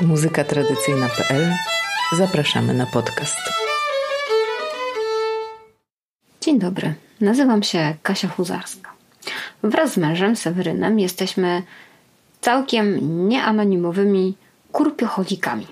muzykatradycyjna.pl Zapraszamy na podcast. Dzień dobry, nazywam się Kasia Huzarska. Wraz z mężem Sewerynem jesteśmy całkiem nieanonimowymi kurpiocholikami.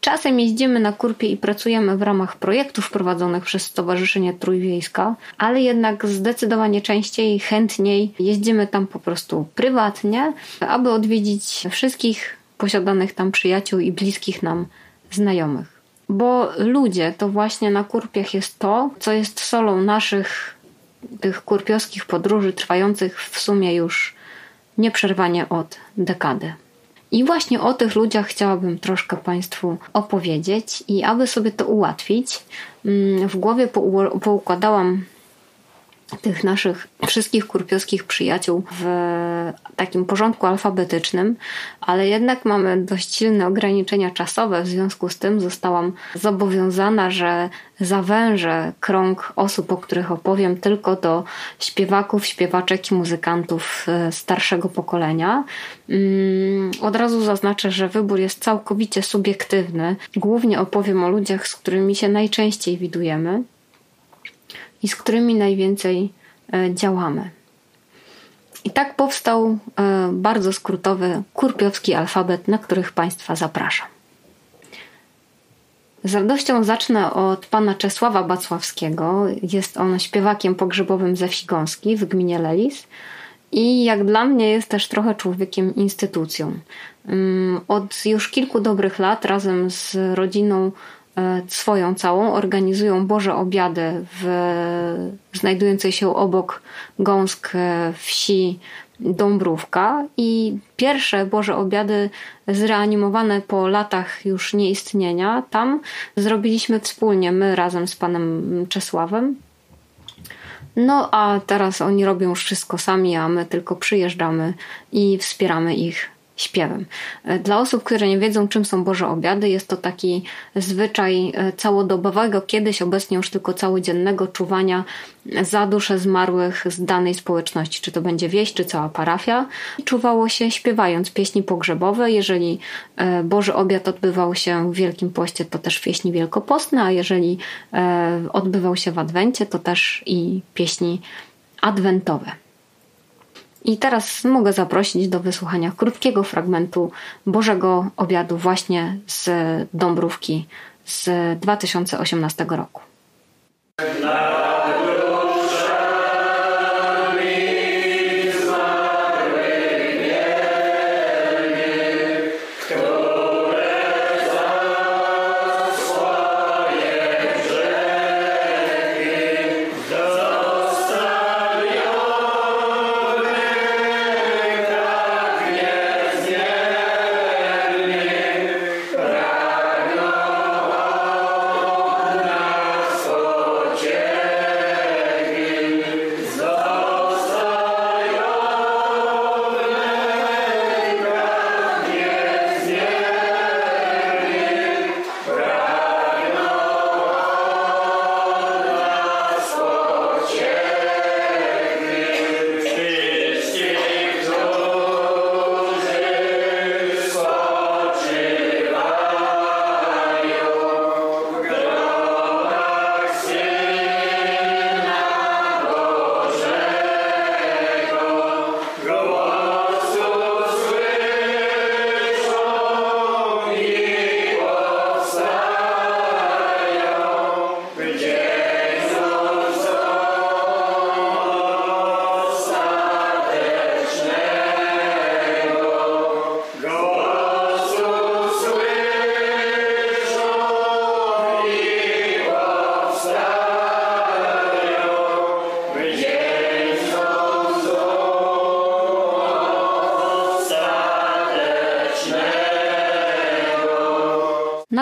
Czasem jeździmy na kurpie i pracujemy w ramach projektów prowadzonych przez Stowarzyszenie Trójwiejska, ale jednak zdecydowanie częściej, chętniej jeździmy tam po prostu prywatnie, aby odwiedzić wszystkich posiadanych tam przyjaciół i bliskich nam znajomych. Bo ludzie to właśnie na kurpiach jest to, co jest solą naszych tych kurpiowskich podróży trwających w sumie już nieprzerwanie od dekady. I właśnie o tych ludziach chciałabym troszkę Państwu opowiedzieć, i aby sobie to ułatwić, mm, w głowie poukładałam tych naszych wszystkich kurpiowskich przyjaciół w takim porządku alfabetycznym, ale jednak mamy dość silne ograniczenia czasowe, w związku z tym zostałam zobowiązana, że zawężę krąg osób, o których opowiem, tylko do śpiewaków, śpiewaczek i muzykantów e, starszego pokolenia. Mm, od razu zaznaczę, że wybór jest całkowicie subiektywny. Głównie opowiem o ludziach, z którymi się najczęściej widujemy i z którymi najwięcej e, działamy. I tak powstał e, bardzo skrótowy kurpiowski alfabet, na których Państwa zapraszam. Z radością zacznę od pana Czesława Bacławskiego. Jest on śpiewakiem pogrzebowym ze Wsi Gąski w gminie Lelis i jak dla mnie jest też trochę człowiekiem instytucją. Mm, od już kilku dobrych lat razem z rodziną swoją całą organizują Boże Obiady w znajdującej się obok Gąsk e, wsi Dąbrówka i pierwsze Boże Obiady zreanimowane po latach już nieistnienia tam zrobiliśmy wspólnie, my razem z panem Czesławem. No a teraz oni robią wszystko sami, a my tylko przyjeżdżamy i wspieramy ich śpiewem. E, dla osób, które nie wiedzą, czym są Boże Obiady, jest to taki zwyczaj e, całodobowego, kiedyś obecnie już tylko całodziennego czuwania za dusze zmarłych z danej społeczności, czy to będzie wieś, czy cała parafia. Czuwało się śpiewając pieśni pogrzebowe. Jeżeli e, Boży Obiad odbywał się w Wielkim Poście, to też pieśni wielkopostne, a jeżeli odbywał się w Adwencie, to też i pieśni adwentowe. I teraz mogę zaprosić do wysłuchania krótkiego fragmentu Bożego Obiadu właśnie z Dąbrówki z 2018 roku.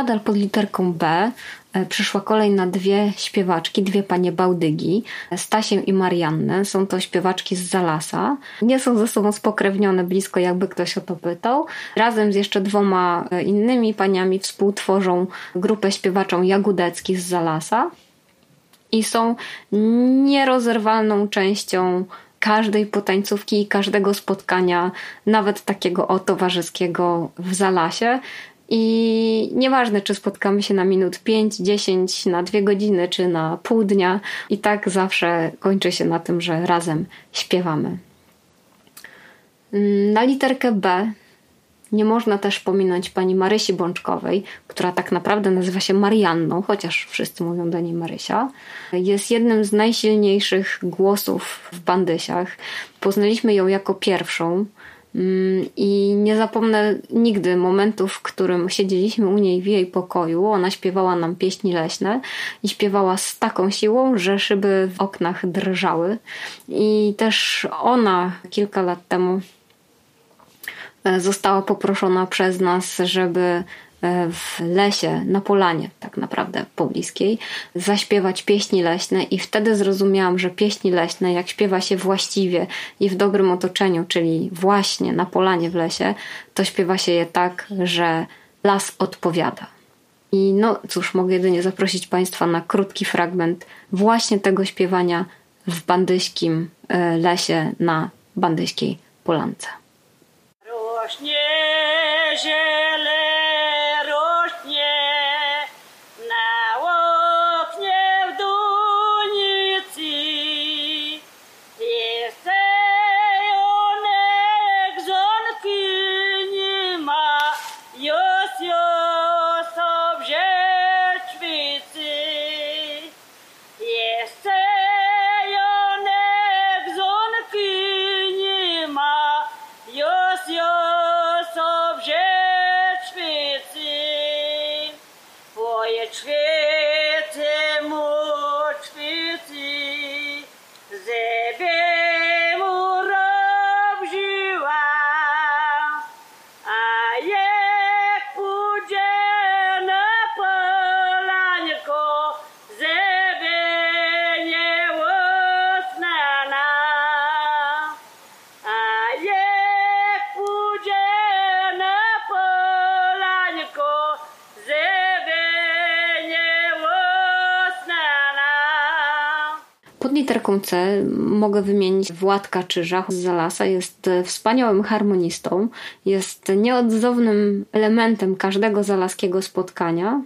Nadal pod literką B e, przyszła kolej na dwie śpiewaczki, dwie panie Bałdygi, Stasiem i Mariannę. Są to śpiewaczki z Zalasa. Nie są ze sobą spokrewnione blisko, jakby ktoś o to pytał. Razem z jeszcze dwoma e, innymi paniami współtworzą grupę śpiewaczą Jagudeckich z Zalasa i są nierozerwalną częścią każdej potańcówki i każdego spotkania, nawet takiego o towarzyskiego w Zalasie. I nieważne, czy spotkamy się na minut 5, 10, na dwie godziny, czy na pół dnia, i tak zawsze kończy się na tym, że razem śpiewamy. Na literkę B nie można też pominąć pani Marysi Bączkowej, która tak naprawdę nazywa się Marianną, chociaż wszyscy mówią do niej Marysia. Jest jednym z najsilniejszych głosów w Bandysiach. Poznaliśmy ją jako pierwszą. Mm, I nie zapomnę nigdy momentu, w którym siedzieliśmy u niej w jej pokoju. Ona śpiewała nam pieśni leśne i śpiewała z taką siłą, że szyby w oknach drżały. I też ona kilka lat temu E, została poproszona przez nas, żeby w lesie, na polanie tak naprawdę pobliskiej, zaśpiewać pieśni leśne i wtedy zrozumiałam, że pieśni leśne, jak śpiewa się właściwie i w dobrym otoczeniu, czyli właśnie na polanie w lesie, to śpiewa się je tak, że las odpowiada. I no cóż, mogę jedynie zaprosić Państwa na krótki fragment właśnie tego śpiewania w bandyjskim e, lesie na bandyjskiej polance rośnie ziele, Pod literką mogę wymienić Władka Czyża z Zalasa. Jest wspaniałym harmonistą, jest nieodzownym elementem każdego zalaskiego spotkania.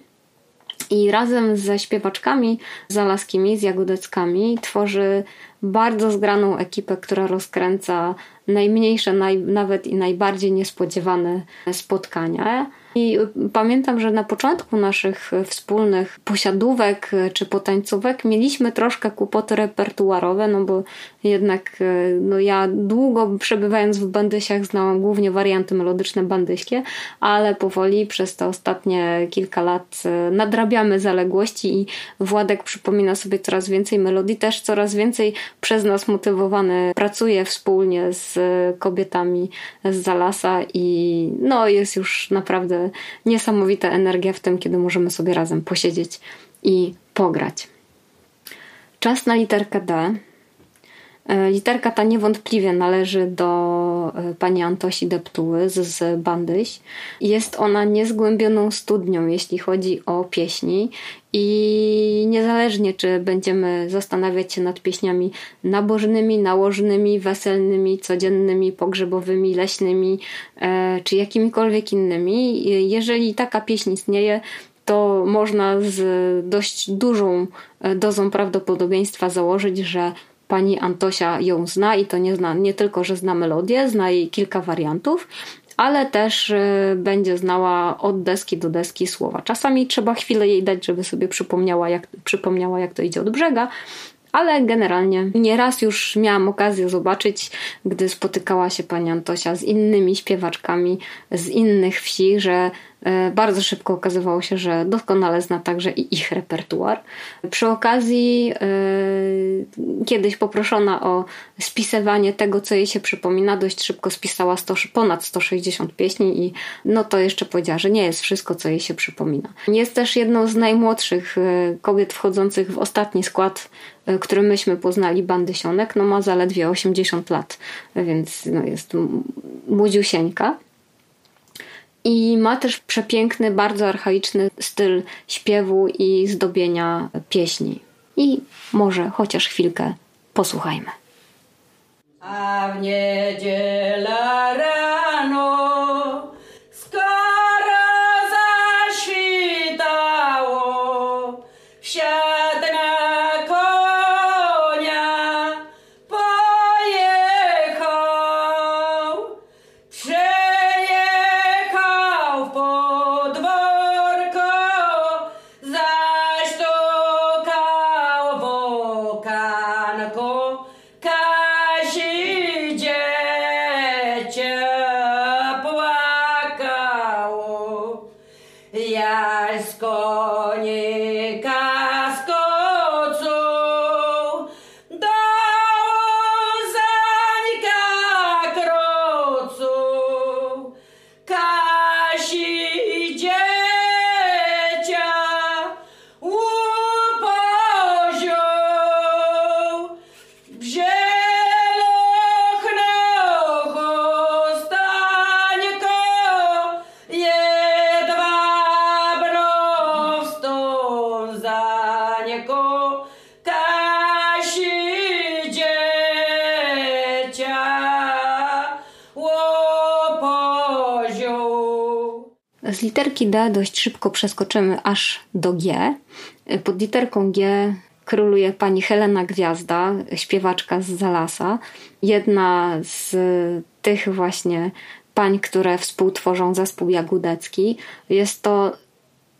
I razem ze śpiewaczkami zalaskimi, z jagodeckami tworzy bardzo zgraną ekipę, która rozkręca najmniejsze, naj, nawet i najbardziej niespodziewane spotkania. I pamiętam, że na początku naszych wspólnych posiadówek czy potańcówek mieliśmy troszkę kłopoty repertuarowe, no bo jednak no ja długo przebywając w bandysiach znałam głównie warianty melodyczne bandyśkie, ale powoli przez te ostatnie kilka lat nadrabiamy zaległości i Władek przypomina sobie coraz więcej melodii, też coraz więcej przez nas motywowany pracuje wspólnie z kobietami z Zalasa i no jest już naprawdę niesamowita energia w tym, kiedy możemy sobie razem posiedzieć i pograć. Czas na literkę D. E, literka ta niewątpliwie należy do e, pani Antosi Deptuły z, z Bandyś. Jest ona niezgłębioną studnią, jeśli chodzi o pieśni i niezależnie, czy będziemy zastanawiać się nad pieśniami nabożnymi, nałożnymi, weselnymi, codziennymi, pogrzebowymi, leśnymi, e, czy jakimikolwiek innymi, jeżeli taka pieśń istnieje, to można z dość dużą dozą prawdopodobieństwa założyć, że pani Antosia ją zna i to nie, zna, nie tylko, że zna melodię, zna jej kilka wariantów, ale też y, będzie znała od deski do deski słowa. Czasami trzeba chwilę jej dać, żeby sobie przypomniała, jak, przypomniała, jak to idzie od brzega, ale generalnie nieraz już miałam okazję zobaczyć, gdy spotykała się pani Antosia z innymi śpiewaczkami z innych wsi, że E, bardzo szybko okazywało się, że doskonale zna także i ich repertuar. Przy okazji, yy, kiedyś poproszona o spisywanie tego, co jej się przypomina, dość szybko spisała 100, ponad 160 pieśni i no to jeszcze powiedziała, że nie jest wszystko, co jej się przypomina. Jest też jedną z najmłodszych e, kobiet wchodzących w ostatni skład który myśmy poznali, Bandysionek, no ma zaledwie 80 lat, więc no jest młodziusieńka. I ma też przepiękny, bardzo archaiczny styl śpiewu i zdobienia pieśni. I może chociaż chwilkę posłuchajmy. A w niedzielę rano literki D dość szybko przeskoczymy aż do G. Pod literką G króluje pani Helena Gwiazda, śpiewaczka z Zalasa. Jedna z tych właśnie pań, które współtworzą zespół Jagódecki. Jest to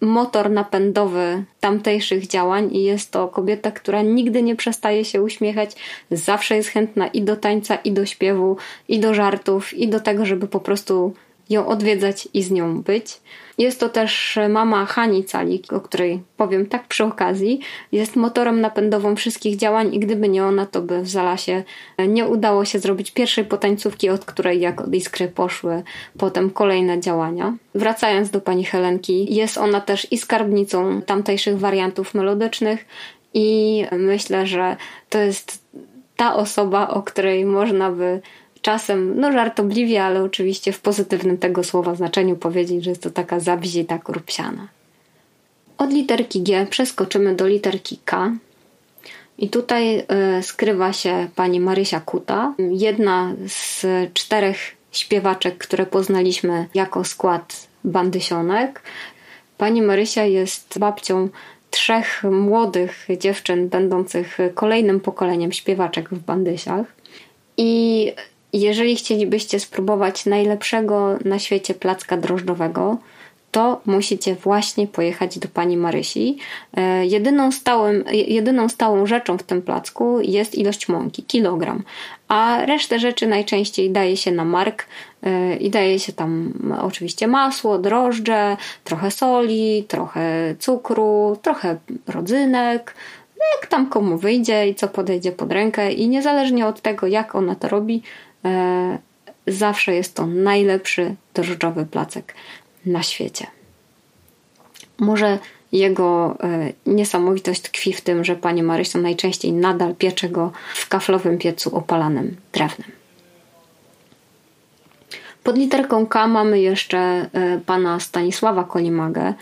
motor napędowy tamtejszych działań i jest to kobieta, która nigdy nie przestaje się uśmiechać, zawsze jest chętna i do tańca, i do śpiewu, i do żartów, i do tego, żeby po prostu ją odwiedzać i z nią być. Jest to też mama Hani Calik, o której powiem tak przy okazji. Jest motorem napędową wszystkich działań i gdyby nie ona, to by w Zalasie nie udało się zrobić pierwszej potańcówki, od której jak od iskry poszły potem kolejne działania. Wracając do pani Helenki, jest ona też i skarbnicą tamtejszych wariantów melodycznych i myślę, że to jest ta osoba, o której można by czasem, no żartobliwie, ale oczywiście w pozytywnym tego słowa znaczeniu powiedzieć, że jest to taka zabzita kurpsiana. Od literki G przeskoczymy do literki K. I tutaj y, skrywa się pani Marysia Kuta, jedna z czterech śpiewaczek, które poznaliśmy jako skład Bandysionek. Pani Marysia jest babcią trzech młodych dziewczyn, będących kolejnym pokoleniem śpiewaczek w Bandysiach. I jeżeli chcielibyście spróbować najlepszego na świecie placka drożdżowego, to musicie właśnie pojechać do pani Marysi. E, jedyną, stałym, jedyną stałą rzeczą w tym placku jest ilość mąki, kilogram, a resztę rzeczy najczęściej daje się na mark e, i daje się tam oczywiście masło, drożdże, trochę soli, trochę cukru, trochę rodzynek, jak tam komu wyjdzie i co podejdzie pod rękę i niezależnie od tego jak ona to robi, zawsze jest to najlepszy drożdżowy placek na świecie. Może jego e, niesamowitość tkwi w tym, że pani Marysia najczęściej nadal piecze go w kaflowym piecu opalanym drewnem. Pod literką K mamy jeszcze e, pana Stanisława Kolimagę,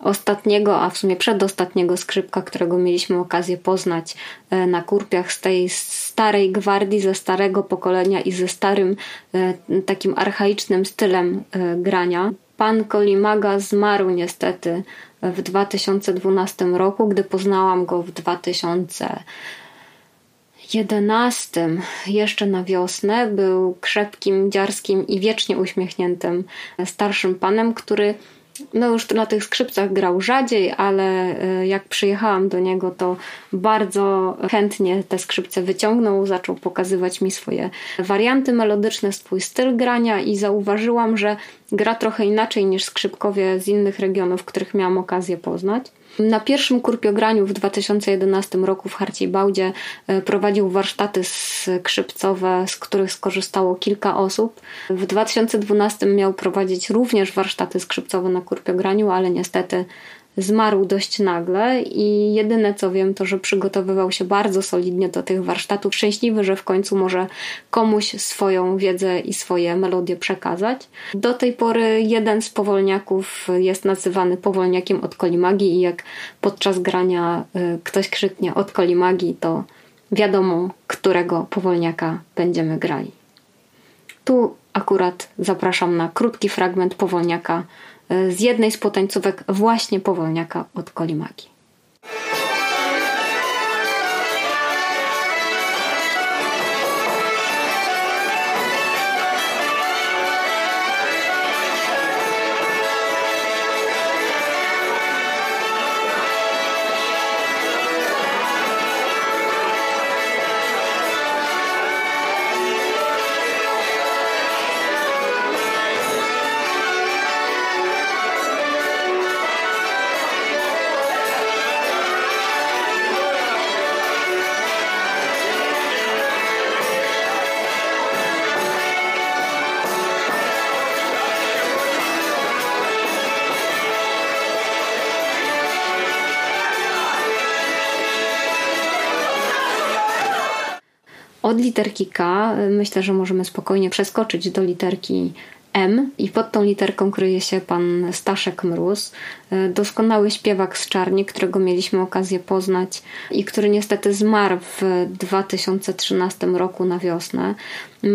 ostatniego, a w sumie przedostatniego skrzypka, którego mieliśmy okazję poznać e, na kurpiach z tej starej gwardii, ze starego pokolenia i ze starym e, takim archaicznym stylem grania. Pan Kolimaga zmarł niestety w 2012 roku, gdy poznałam go w 2000 jedenastym, jeszcze na wiosnę, był krzepkim, dziarskim i wiecznie uśmiechniętym starszym panem, który no już na tych skrzypcach grał rzadziej, ale e, jak przyjechałam do niego, to bardzo chętnie te skrzypce wyciągnął, zaczął pokazywać mi swoje warianty melodyczne, swój styl grania i zauważyłam, że gra trochę inaczej niż skrzypkowie z innych regionów, których miałam okazję poznać. Na pierwszym kurpiograniu w 2011 roku w Harcie Bałdzie e, prowadził warsztaty skrzypcowe, z których skorzystało kilka osób. W 2012 miał prowadzić również warsztaty skrzypcowe na kurpiograniu, ale niestety zmarł dość nagle i jedyne co wiem to, że przygotowywał się bardzo solidnie do tych warsztatów. Szczęśliwy, że w końcu może komuś swoją wiedzę i swoje melodie przekazać. Do tej pory jeden z powolniaków jest nazywany powolniakiem od kolimagi i jak podczas grania y, ktoś krzyknie od kolimagi, to wiadomo, którego powolniaka będziemy grali. Tu akurat zapraszam na krótki fragment powolniaka z jednej z potańcówek właśnie powolniaka od Kolimagi. Od literki K y, myślę, że możemy spokojnie przeskoczyć do literki M i pod tą literką kryje się pan Staszek Mróz, e, doskonały śpiewak z Czarni, którego mieliśmy okazję poznać i który niestety zmarł w 2013 roku na wiosnę.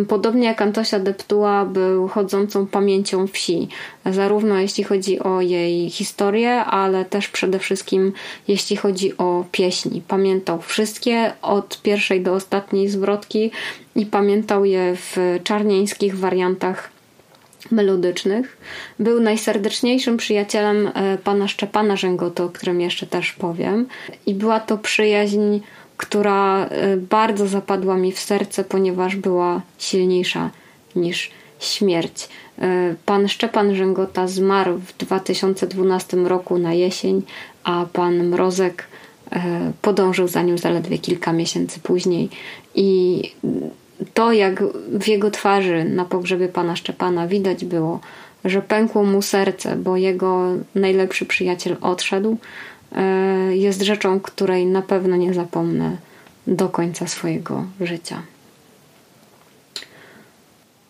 Podobnie jak Antosia Deptuła był chodzącą pamięcią wsi, zarówno jeśli chodzi o jej historię, ale też przede wszystkim jeśli chodzi o pieśni. Pamiętał wszystkie od pierwszej do ostatniej zwrotki i pamiętał je w czarnieńskich wariantach melodycznych. Był najserdeczniejszym przyjacielem e, pana Szczepana Rzęgoto, o którym jeszcze też powiem. I była to przyjaźń, która e, bardzo zapadła mi w serce, ponieważ była silniejsza niż śmierć. E, pan Szczepan Rzęgota zmarł w 2012 roku na jesień, a pan Mrozek podążył za nim zaledwie kilka miesięcy później. I to, jak w jego twarzy na pogrzebie pana Szczepana widać było, że pękło mu serce, bo jego najlepszy przyjaciel odszedł, e, jest rzeczą, której na pewno nie zapomnę do końca swojego życia.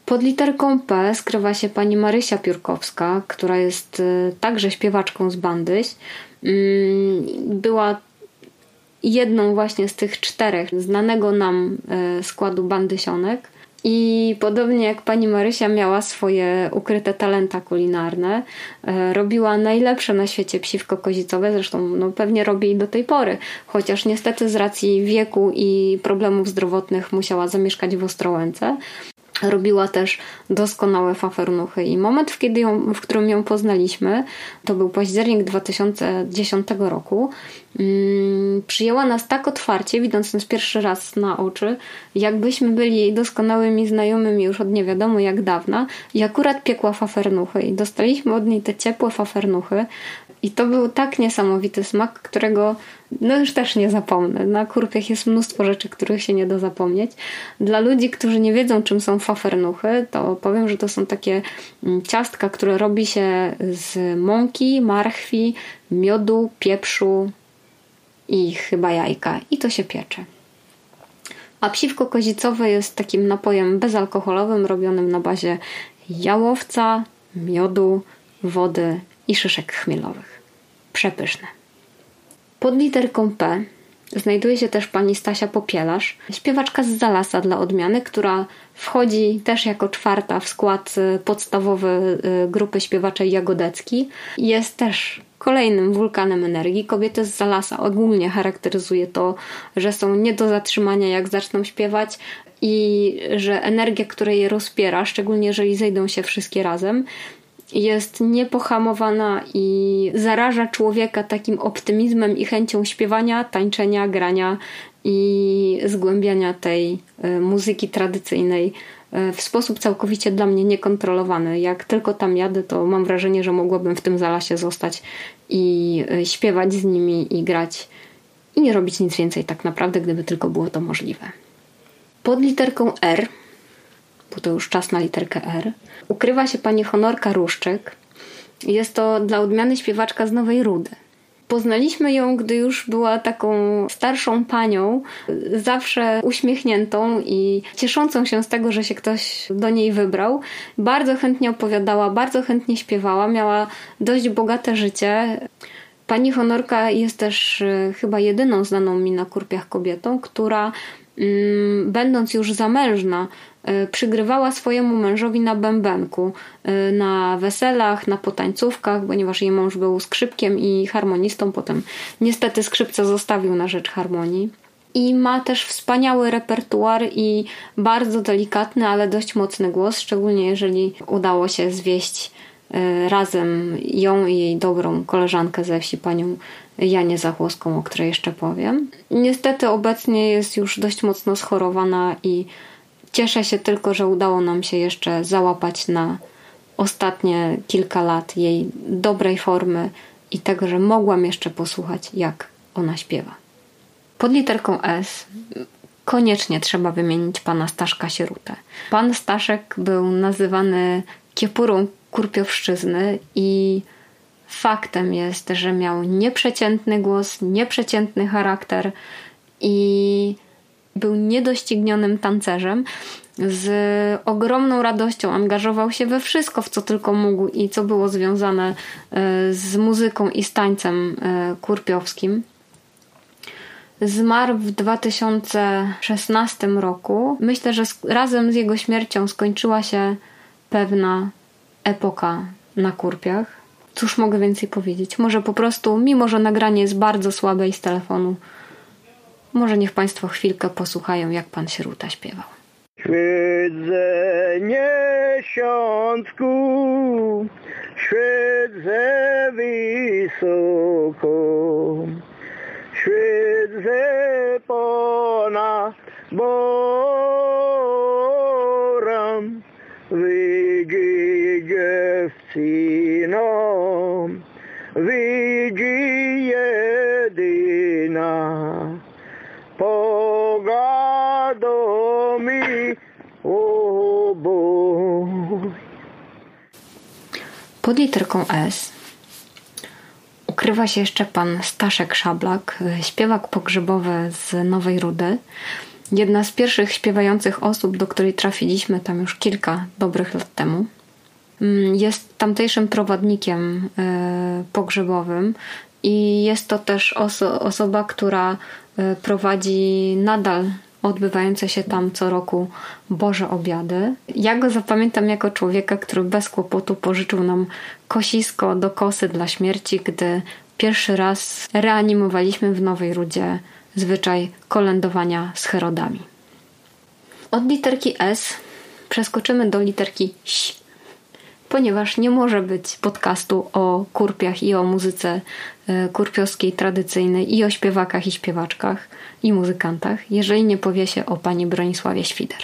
Pod literką P skrywa się pani Marysia Piórkowska, która jest e, także śpiewaczką z Bandyś. Mm, była jedną właśnie z tych czterech znanego nam e, składu bandysionek. I podobnie jak pani Marysia miała swoje ukryte talenta kulinarne, e, robiła najlepsze na świecie psiwko kozicowe, zresztą no, pewnie robi i do tej pory, chociaż niestety z racji wieku i problemów zdrowotnych musiała zamieszkać w Ostrołęce. Robiła też doskonałe fafernuchy. I moment, kiedy ją, w którym ją poznaliśmy, to był październik 2010 roku, hmm, przyjęła nas tak otwarcie, widząc nas pierwszy raz na oczy, jakbyśmy byli doskonałymi znajomymi już od nie wiadomo jak dawna i akurat piekła fafernuchy. I dostaliśmy od niej te ciepłe fafernuchy, i to był tak niesamowity smak, którego no już też nie zapomnę. Na kurpiach jest mnóstwo rzeczy, których się nie da zapomnieć. Dla ludzi, którzy nie wiedzą, czym są fafernuchy, to powiem, że to są takie mm, ciastka, które robi się z mąki, marchwi, miodu, pieprzu i chyba jajka. I to się piecze. A psiwko kozicowe jest takim napojem bezalkoholowym, robionym na bazie jałowca, miodu, wody i szyszek chmielowych. Przepyszne. Pod literką P znajduje się też pani Stasia Popielarz, śpiewaczka z Zalasa dla odmiany, która wchodzi też jako czwarta w skład y, podstawowy y, grupy śpiewaczej Jagodecki. Jest też kolejnym wulkanem energii. Kobiety z Zalasa ogólnie charakteryzuje to, że są nie do zatrzymania jak zaczną śpiewać i że energia, która je rozpiera, szczególnie jeżeli zejdą się wszystkie razem, jest niepohamowana i zaraża człowieka takim optymizmem i chęcią śpiewania, tańczenia, grania i zgłębiania tej e, muzyki tradycyjnej e, w sposób całkowicie dla mnie niekontrolowany. Jak tylko tam jadę, to mam wrażenie, że mogłabym w tym zalasie zostać i e, śpiewać z nimi i grać i nie robić nic więcej tak naprawdę, gdyby tylko było to możliwe. Pod literką R bo to już czas na literkę R, ukrywa się pani Honorka Ruszczyk. Jest to dla odmiany śpiewaczka z Nowej Rudy. Poznaliśmy ją, gdy już była taką starszą panią, zawsze uśmiechniętą i cieszącą się z tego, że się ktoś do niej wybrał. Bardzo chętnie opowiadała, bardzo chętnie śpiewała, miała dość bogate życie. Pani Honorka jest też e, chyba jedyną znaną mi na kurpiach kobietą, która mm, będąc już zamężna, przygrywała swojemu mężowi na bębenku, e, na weselach, na potańcówkach, ponieważ jej mąż był skrzypkiem i harmonistą, potem niestety skrzypce zostawił na rzecz harmonii. I ma też wspaniały repertuar i bardzo delikatny, ale dość mocny głos, szczególnie jeżeli udało się zwieść e, razem ją i jej dobrą koleżankę ze wsi, panią Janie Zachłoską, o której jeszcze powiem. Niestety obecnie jest już dość mocno schorowana i Cieszę się tylko, że udało nam się jeszcze załapać na ostatnie kilka lat jej dobrej formy i tego, że mogłam jeszcze posłuchać, jak ona śpiewa. Pod literką S koniecznie trzeba wymienić pana Staszka Sierutę. Pan Staszek był nazywany kiepurą kurpiowszczyzny i faktem jest, że miał nieprzeciętny głos, nieprzeciętny charakter i Był niedoścignionym tancerzem. Z ogromną radością angażował się we wszystko, w co tylko mógł i co było związane e, z muzyką i z tańcem e, kurpiowskim. Zmarł w 2016 roku. Myślę, że razem z jego śmiercią skończyła się pewna epoka na kurpiach. Cóż mogę więcej powiedzieć? Może po prostu, mimo że nagranie jest bardzo słabe i z telefonu, może niech Państwo chwilkę posłuchają, jak pan Sieruta śpiewał. Świedzenie siądku, świedzę wysoko, świedzę ponad borem, widzi dziewczyną, widzi jedyna. Mi oboj. Pod literką S ukrywa się jeszcze pan Staszek Szablak, śpiewak pogrzebowy z Nowej Rudy. Jedna z pierwszych śpiewających osób, do której trafiliśmy tam już kilka dobrych lat temu. Mm, Jest tamtejszym prowadnikiem e, pogrzebowym i jest to też oso- osoba, która e, prowadzi nadal odbywające się tam co roku Boże Obiady. Ja go zapamiętam jako człowieka, który bez kłopotu pożyczył nam kosisko do kosy dla śmierci, gdy pierwszy raz reanimowaliśmy w Nowej Rudzie zwyczaj kolędowania z Herodami. Od literki S przeskoczymy do literki ś, ponieważ nie może być podcastu o kurpiach i o muzyce e, kurpiowskiej tradycyjnej i o śpiewakach i śpiewaczkach i muzykantach, jeżeli nie powie się o pani Bronisławie Świder.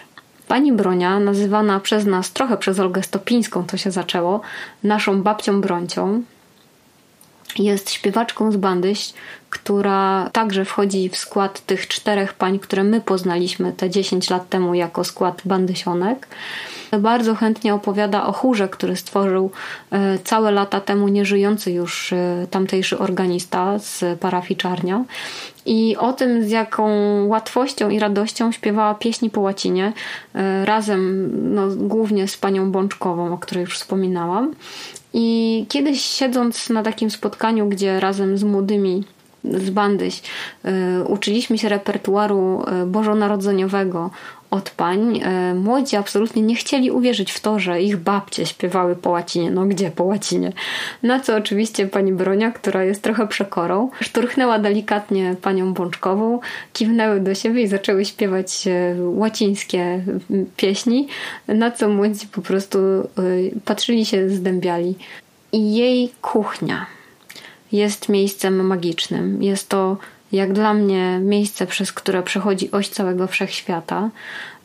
Pani Bronia, nazywana przez nas trochę przez Olgę Stopińską, to się zaczęło, naszą babcią Broncią, jest śpiewaczką z Bandyś, która także wchodzi w skład tych czterech pań, które my poznaliśmy te 10 lat temu jako skład Bandysionek. Bardzo chętnie opowiada o chórze, który stworzył e, całe lata temu nieżyjący już e, tamtejszy organista z parafii Czarnia. I o tym, z jaką łatwością i radością śpiewała pieśni po łacinie, e, razem no, głównie z panią Bączkową, o której już wspominałam. I kiedyś siedząc na takim spotkaniu, gdzie razem z młodymi z Bandyś uczyliśmy się repertuaru bożonarodzeniowego od pań, y, młodzi absolutnie nie chcieli uwierzyć w to, że ich babcie śpiewały po łacinie. No gdzie po łacinie? Na co oczywiście pani Bronia, która jest trochę przekorą, szturchnęła delikatnie panią Bączkową, kiwnęły do siebie i zaczęły śpiewać y, łacińskie pieśni, na co młodzi po prostu y, patrzyli się, zdębiali. I jej kuchnia jest miejscem magicznym. Jest to, jak dla mnie, miejsce, przez które przechodzi oś całego wszechświata.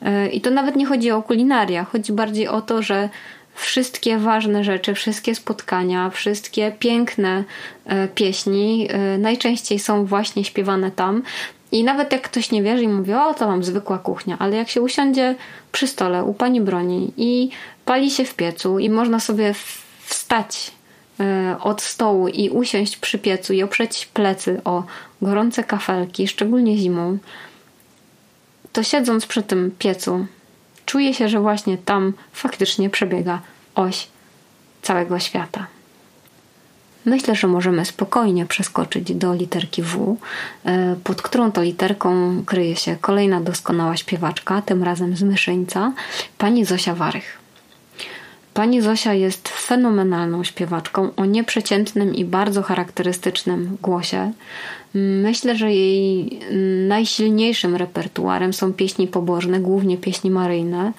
E, I to nawet nie chodzi o kulinaria, chodzi bardziej o to, że wszystkie ważne rzeczy, wszystkie spotkania, wszystkie piękne e, pieśni e, najczęściej są właśnie śpiewane tam. I nawet jak ktoś nie wierzy i mówi, o to mam zwykła kuchnia, ale jak się usiądzie przy stole u pani broni i pali się w piecu i można sobie wstać od stołu i usiąść przy piecu i oprzeć plecy o gorące kafelki, szczególnie zimą, to siedząc przy tym piecu, czuje się, że właśnie tam faktycznie przebiega oś całego świata. Myślę, że możemy spokojnie przeskoczyć do literki W, e, pod którą to literką kryje się kolejna doskonała śpiewaczka, tym razem z Myszyńca, pani Zosia Warych. Pani Zosia jest fenomenalną śpiewaczką o nieprzeciętnym i bardzo charakterystycznym głosie. Myślę, że jej najsilniejszym repertuarem są pieśni pobożne, głównie pieśni maryjne.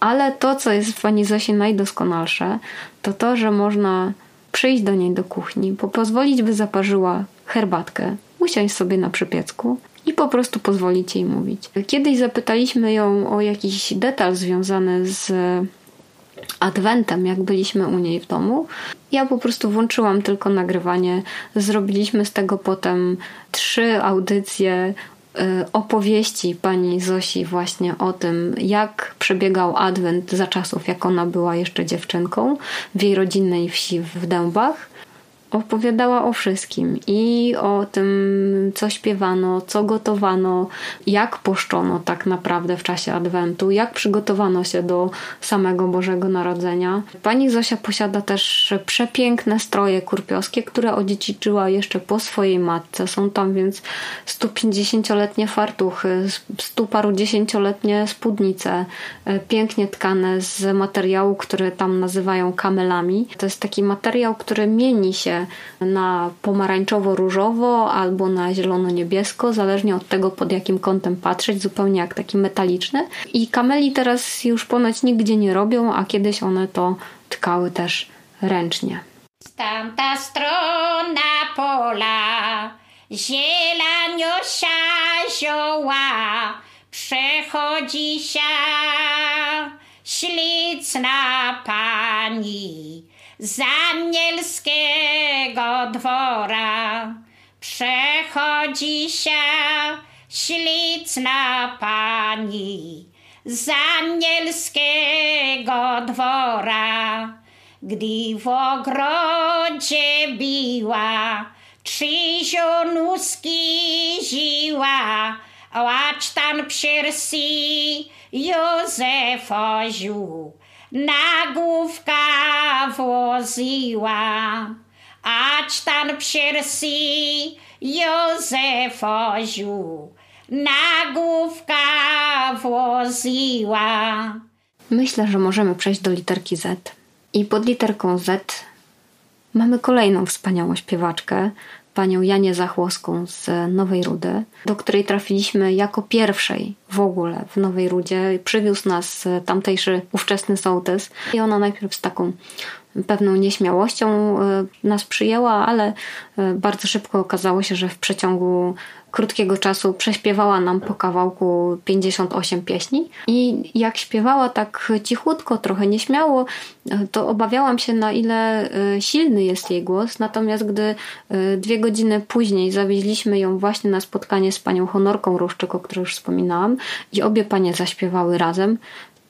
Ale to, co jest w pani Zosi najdoskonalsze, to to, że można przyjść do niej do kuchni, pozwolić, by zaparzyła herbatkę, usiąść sobie na przypiecku i po prostu pozwolić jej mówić. Kiedyś zapytaliśmy ją o jakiś detal związany z adwentem, jak byliśmy u niej w domu. Ja po prostu włączyłam tylko nagrywanie. Zrobiliśmy z tego potem trzy audycje y, opowieści pani Zosi właśnie o tym, jak przebiegał adwent za czasów, jak ona była jeszcze dziewczynką w jej rodzinnej wsi w Dębach. Opowiadała o wszystkim i o tym, co śpiewano, co gotowano, jak poszczono tak naprawdę w czasie Adwentu, jak przygotowano się do samego Bożego Narodzenia. Pani Zosia posiada też przepiękne stroje kurpiowskie, które odziedziczyła jeszcze po swojej matce. Są tam więc 150-letnie fartuchy, stu paru dziesięcioletnie spódnice, e, pięknie tkane z materiału, który tam nazywają kamelami. To jest taki materiał, który mieni się na pomarańczowo-różowo albo na zielono-niebiesko, zależnie od tego, pod jakim kątem patrzeć, zupełnie jak taki metaliczny. I kameli teraz już ponoć nigdzie nie robią, a kiedyś one to tkały też ręcznie. Tamta strona pola, zielaniosia zioła, przechodzi się ślicna pani z anielskiego dwora. Przechodzi się ślicna pani z anielskiego dwora. Gdy w ogrodzie biła, trzy zionuski ziła, łacz tam piersi Józefa ziół nagłówka włożyła, ać tam piersi Józefa ziół nagłówka włożyła. Myślę, że możemy przejść do literki Z. I pod literką Z mamy kolejną wspaniałą śpiewaczkę, panią Janię Zachłoską z Nowej Rudy, do której trafiliśmy jako pierwszej w ogóle w Nowej Rudzie. Przywiózł nas tamtejszy ówczesny sołtys i ona najpierw z taką pewną nieśmiałością e, nas przyjęła, ale e, bardzo szybko okazało się, że w przeciągu krótkiego czasu prześpiewała nam po kawałku 58 pieśni. I jak śpiewała tak cichutko, trochę nieśmiało, to obawiałam się na ile e, silny jest jej głos, natomiast gdy dwie godziny później zawieźliśmy ją właśnie na spotkanie z panią Honorką Ruszczyk, o której już wspominałam i obie panie zaśpiewały razem,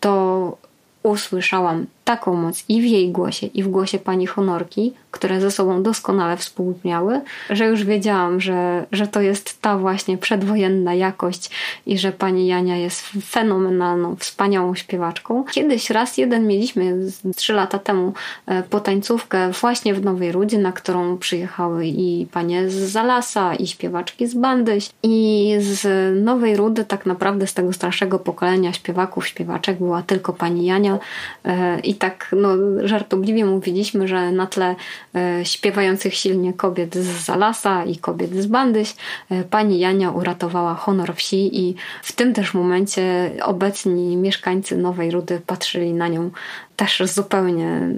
to usłyszałam taką moc i w jej głosie, i w głosie pani Honorki, które ze sobą doskonale współbrzmiały, że już wiedziałam, że, że to jest ta właśnie przedwojenna jakość i że pani Jania jest fenomenalną, wspaniałą śpiewaczką. Kiedyś raz jeden mieliśmy trzy lata temu e, potańcówkę właśnie w Nowej Rudzie, na którą przyjechały i panie z Zalasa, i śpiewaczki z Bandyś. I z Nowej Rudy tak naprawdę z tego starszego pokolenia śpiewaków, śpiewaczek była tylko pani Jania e, i tak no, żartobliwie mówiliśmy, że na tle e, śpiewających silnie kobiet z Zalasa i kobiet z Bandyś e, pani Jania uratowała honor wsi i w tym też momencie obecni mieszkańcy Nowej Rudy patrzyli na nią też zupełnie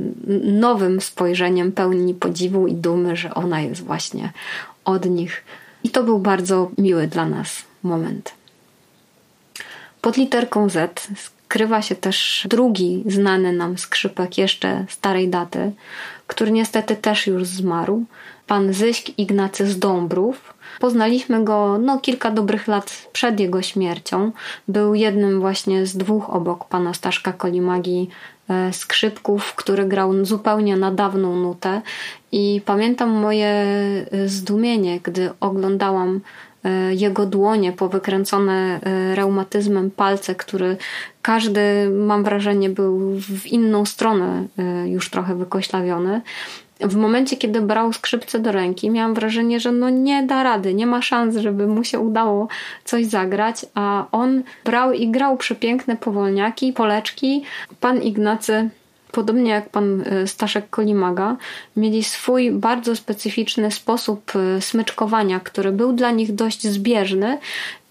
nowym spojrzeniem, pełni podziwu i dumy, że ona jest właśnie od nich. I to był bardzo miły dla nas moment. Pod literką Z krywa się też drugi znany nam skrzypek jeszcze starej daty, który niestety też już zmarł, pan Zyśk Ignacy z Dąbrów. Poznaliśmy go no, kilka dobrych lat przed jego śmiercią. Był jednym właśnie z dwóch obok pana Staszka Kolimagi e, skrzypków, który grał zupełnie na dawną nutę i pamiętam moje e, zdumienie, gdy oglądałam jego dłonie powykręcone e, reumatyzmem palce, który każdy, mam wrażenie, był w inną stronę e, już trochę wykoślawiony. W momencie, kiedy brał skrzypce do ręki, miałam wrażenie, że no nie da rady, nie ma szans, żeby mu się udało coś zagrać, a on brał i grał przepiękne powolniaki, poleczki. Pan Ignacy podobnie jak pan e, Staszek Kolimaga, mieli swój bardzo specyficzny sposób e, smyczkowania, który był dla nich dość zbieżny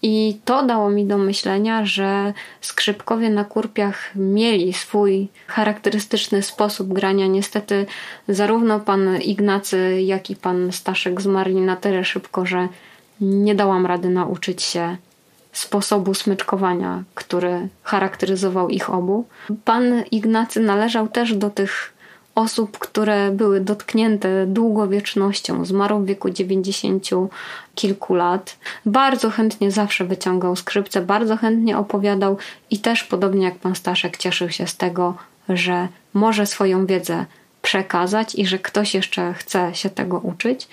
i to dało mi do myślenia, że skrzypkowie na kurpiach mieli swój charakterystyczny sposób grania. Niestety zarówno pan Ignacy, jak i pan Staszek zmarli na tyle szybko, że nie dałam rady nauczyć się sposobu smyczkowania, który charakteryzował ich obu. Pan Ignacy należał też do tych osób, które były dotknięte długowiecznością. Zmarł w wieku 90 kilku lat. Bardzo chętnie zawsze wyciągał skrzypce, bardzo chętnie opowiadał i też podobnie jak pan Staszek cieszył się z tego, że może swoją wiedzę przekazać i że ktoś jeszcze chce się tego uczyć.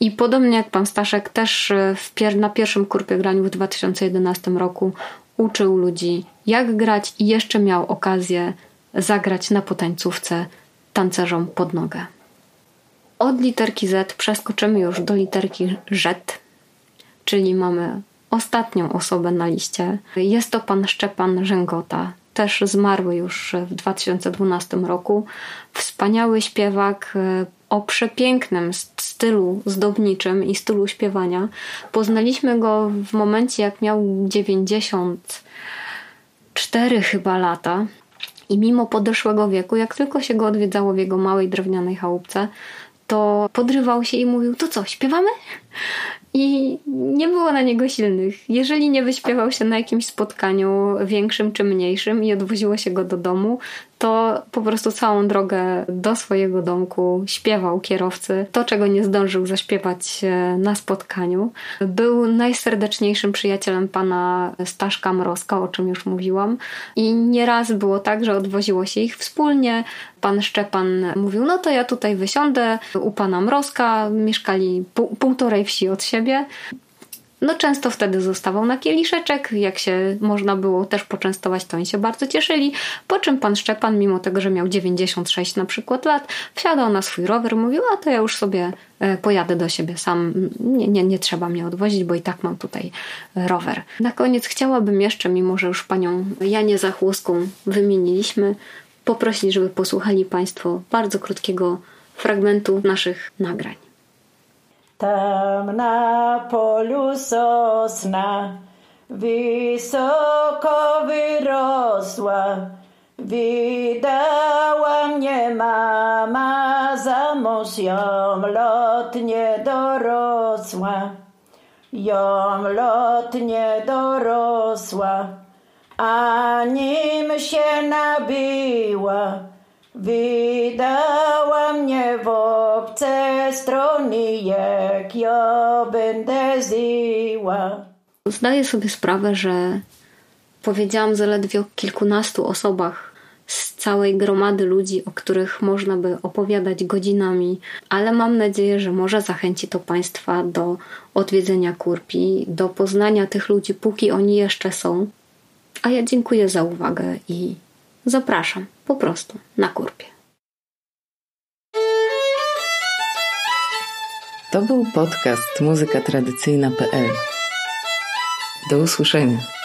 I podobnie jak pan Staszek, też e, pier na pierwszym kurpie graniu w 2011 roku uczył ludzi, jak grać i jeszcze miał okazję zagrać na potańcówce tancerzom pod nogę. Od literki Z przeskoczymy już do literki Z, czyli mamy ostatnią osobę na liście. Jest to pan Szczepan Rzęgota, też zmarły już w 2012 roku. Wspaniały śpiewak e, o przepięknym stylu zdobniczym i stylu śpiewania. Poznaliśmy go w momencie, jak miał 94 chyba lata. I mimo podeszłego wieku, jak tylko się go odwiedzało w jego małej drewnianej chałupce, to podrywał się i mówił: To co, śpiewamy? I nie było na niego silnych. Jeżeli nie wyśpiewał się na jakimś spotkaniu większym czy mniejszym i odwoziło się go do domu, to po prostu całą drogę do swojego domku śpiewał kierowcy to, czego nie zdążył zaśpiewać e, na spotkaniu. Był najserdeczniejszym przyjacielem pana Staszka Mrozka, o czym już mówiłam. I nieraz było tak, że odwoziło się ich wspólnie. Pan Szczepan mówił, no to ja tutaj wysiądę u pana Mrozka. Mieszkali pół, półtorej wsi od siebie. No często wtedy zostawał na kieliszeczek, jak się można było też poczęstować, to oni się bardzo cieszyli. Po czym pan Szczepan, mimo tego, że miał 96 na przykład lat, wsiadał na swój rower, mówił, a to ja już sobie e, pojadę do siebie sam, nie, nie, nie trzeba mnie odwozić, bo i tak mam tutaj rower. Na koniec chciałabym jeszcze, mimo że już panią Janię Zachłoską wymieniliśmy, poprosić, żeby posłuchali Państwo bardzo krótkiego fragmentu naszych nagrań. Tam na polu sosna wysoko wyrosła. Wydała mnie mama za mąż, ją lotnie dorosła. Ją lotnie dorosła, a nim się nabiła, Wydała mnie w obce strony, jak ja będę zyła. Zdaję sobie sprawę, że powiedziałam zaledwie o kilkunastu osobach z całej gromady ludzi, o których można by opowiadać godzinami, ale mam nadzieję, że może zachęci to Państwa do odwiedzenia Kurpi, do poznania tych ludzi, póki oni jeszcze są. A ja dziękuję za uwagę i zapraszam po prostu na Kurpie. To był podcast muzykatradycyjna.pl. Do usłyszenia.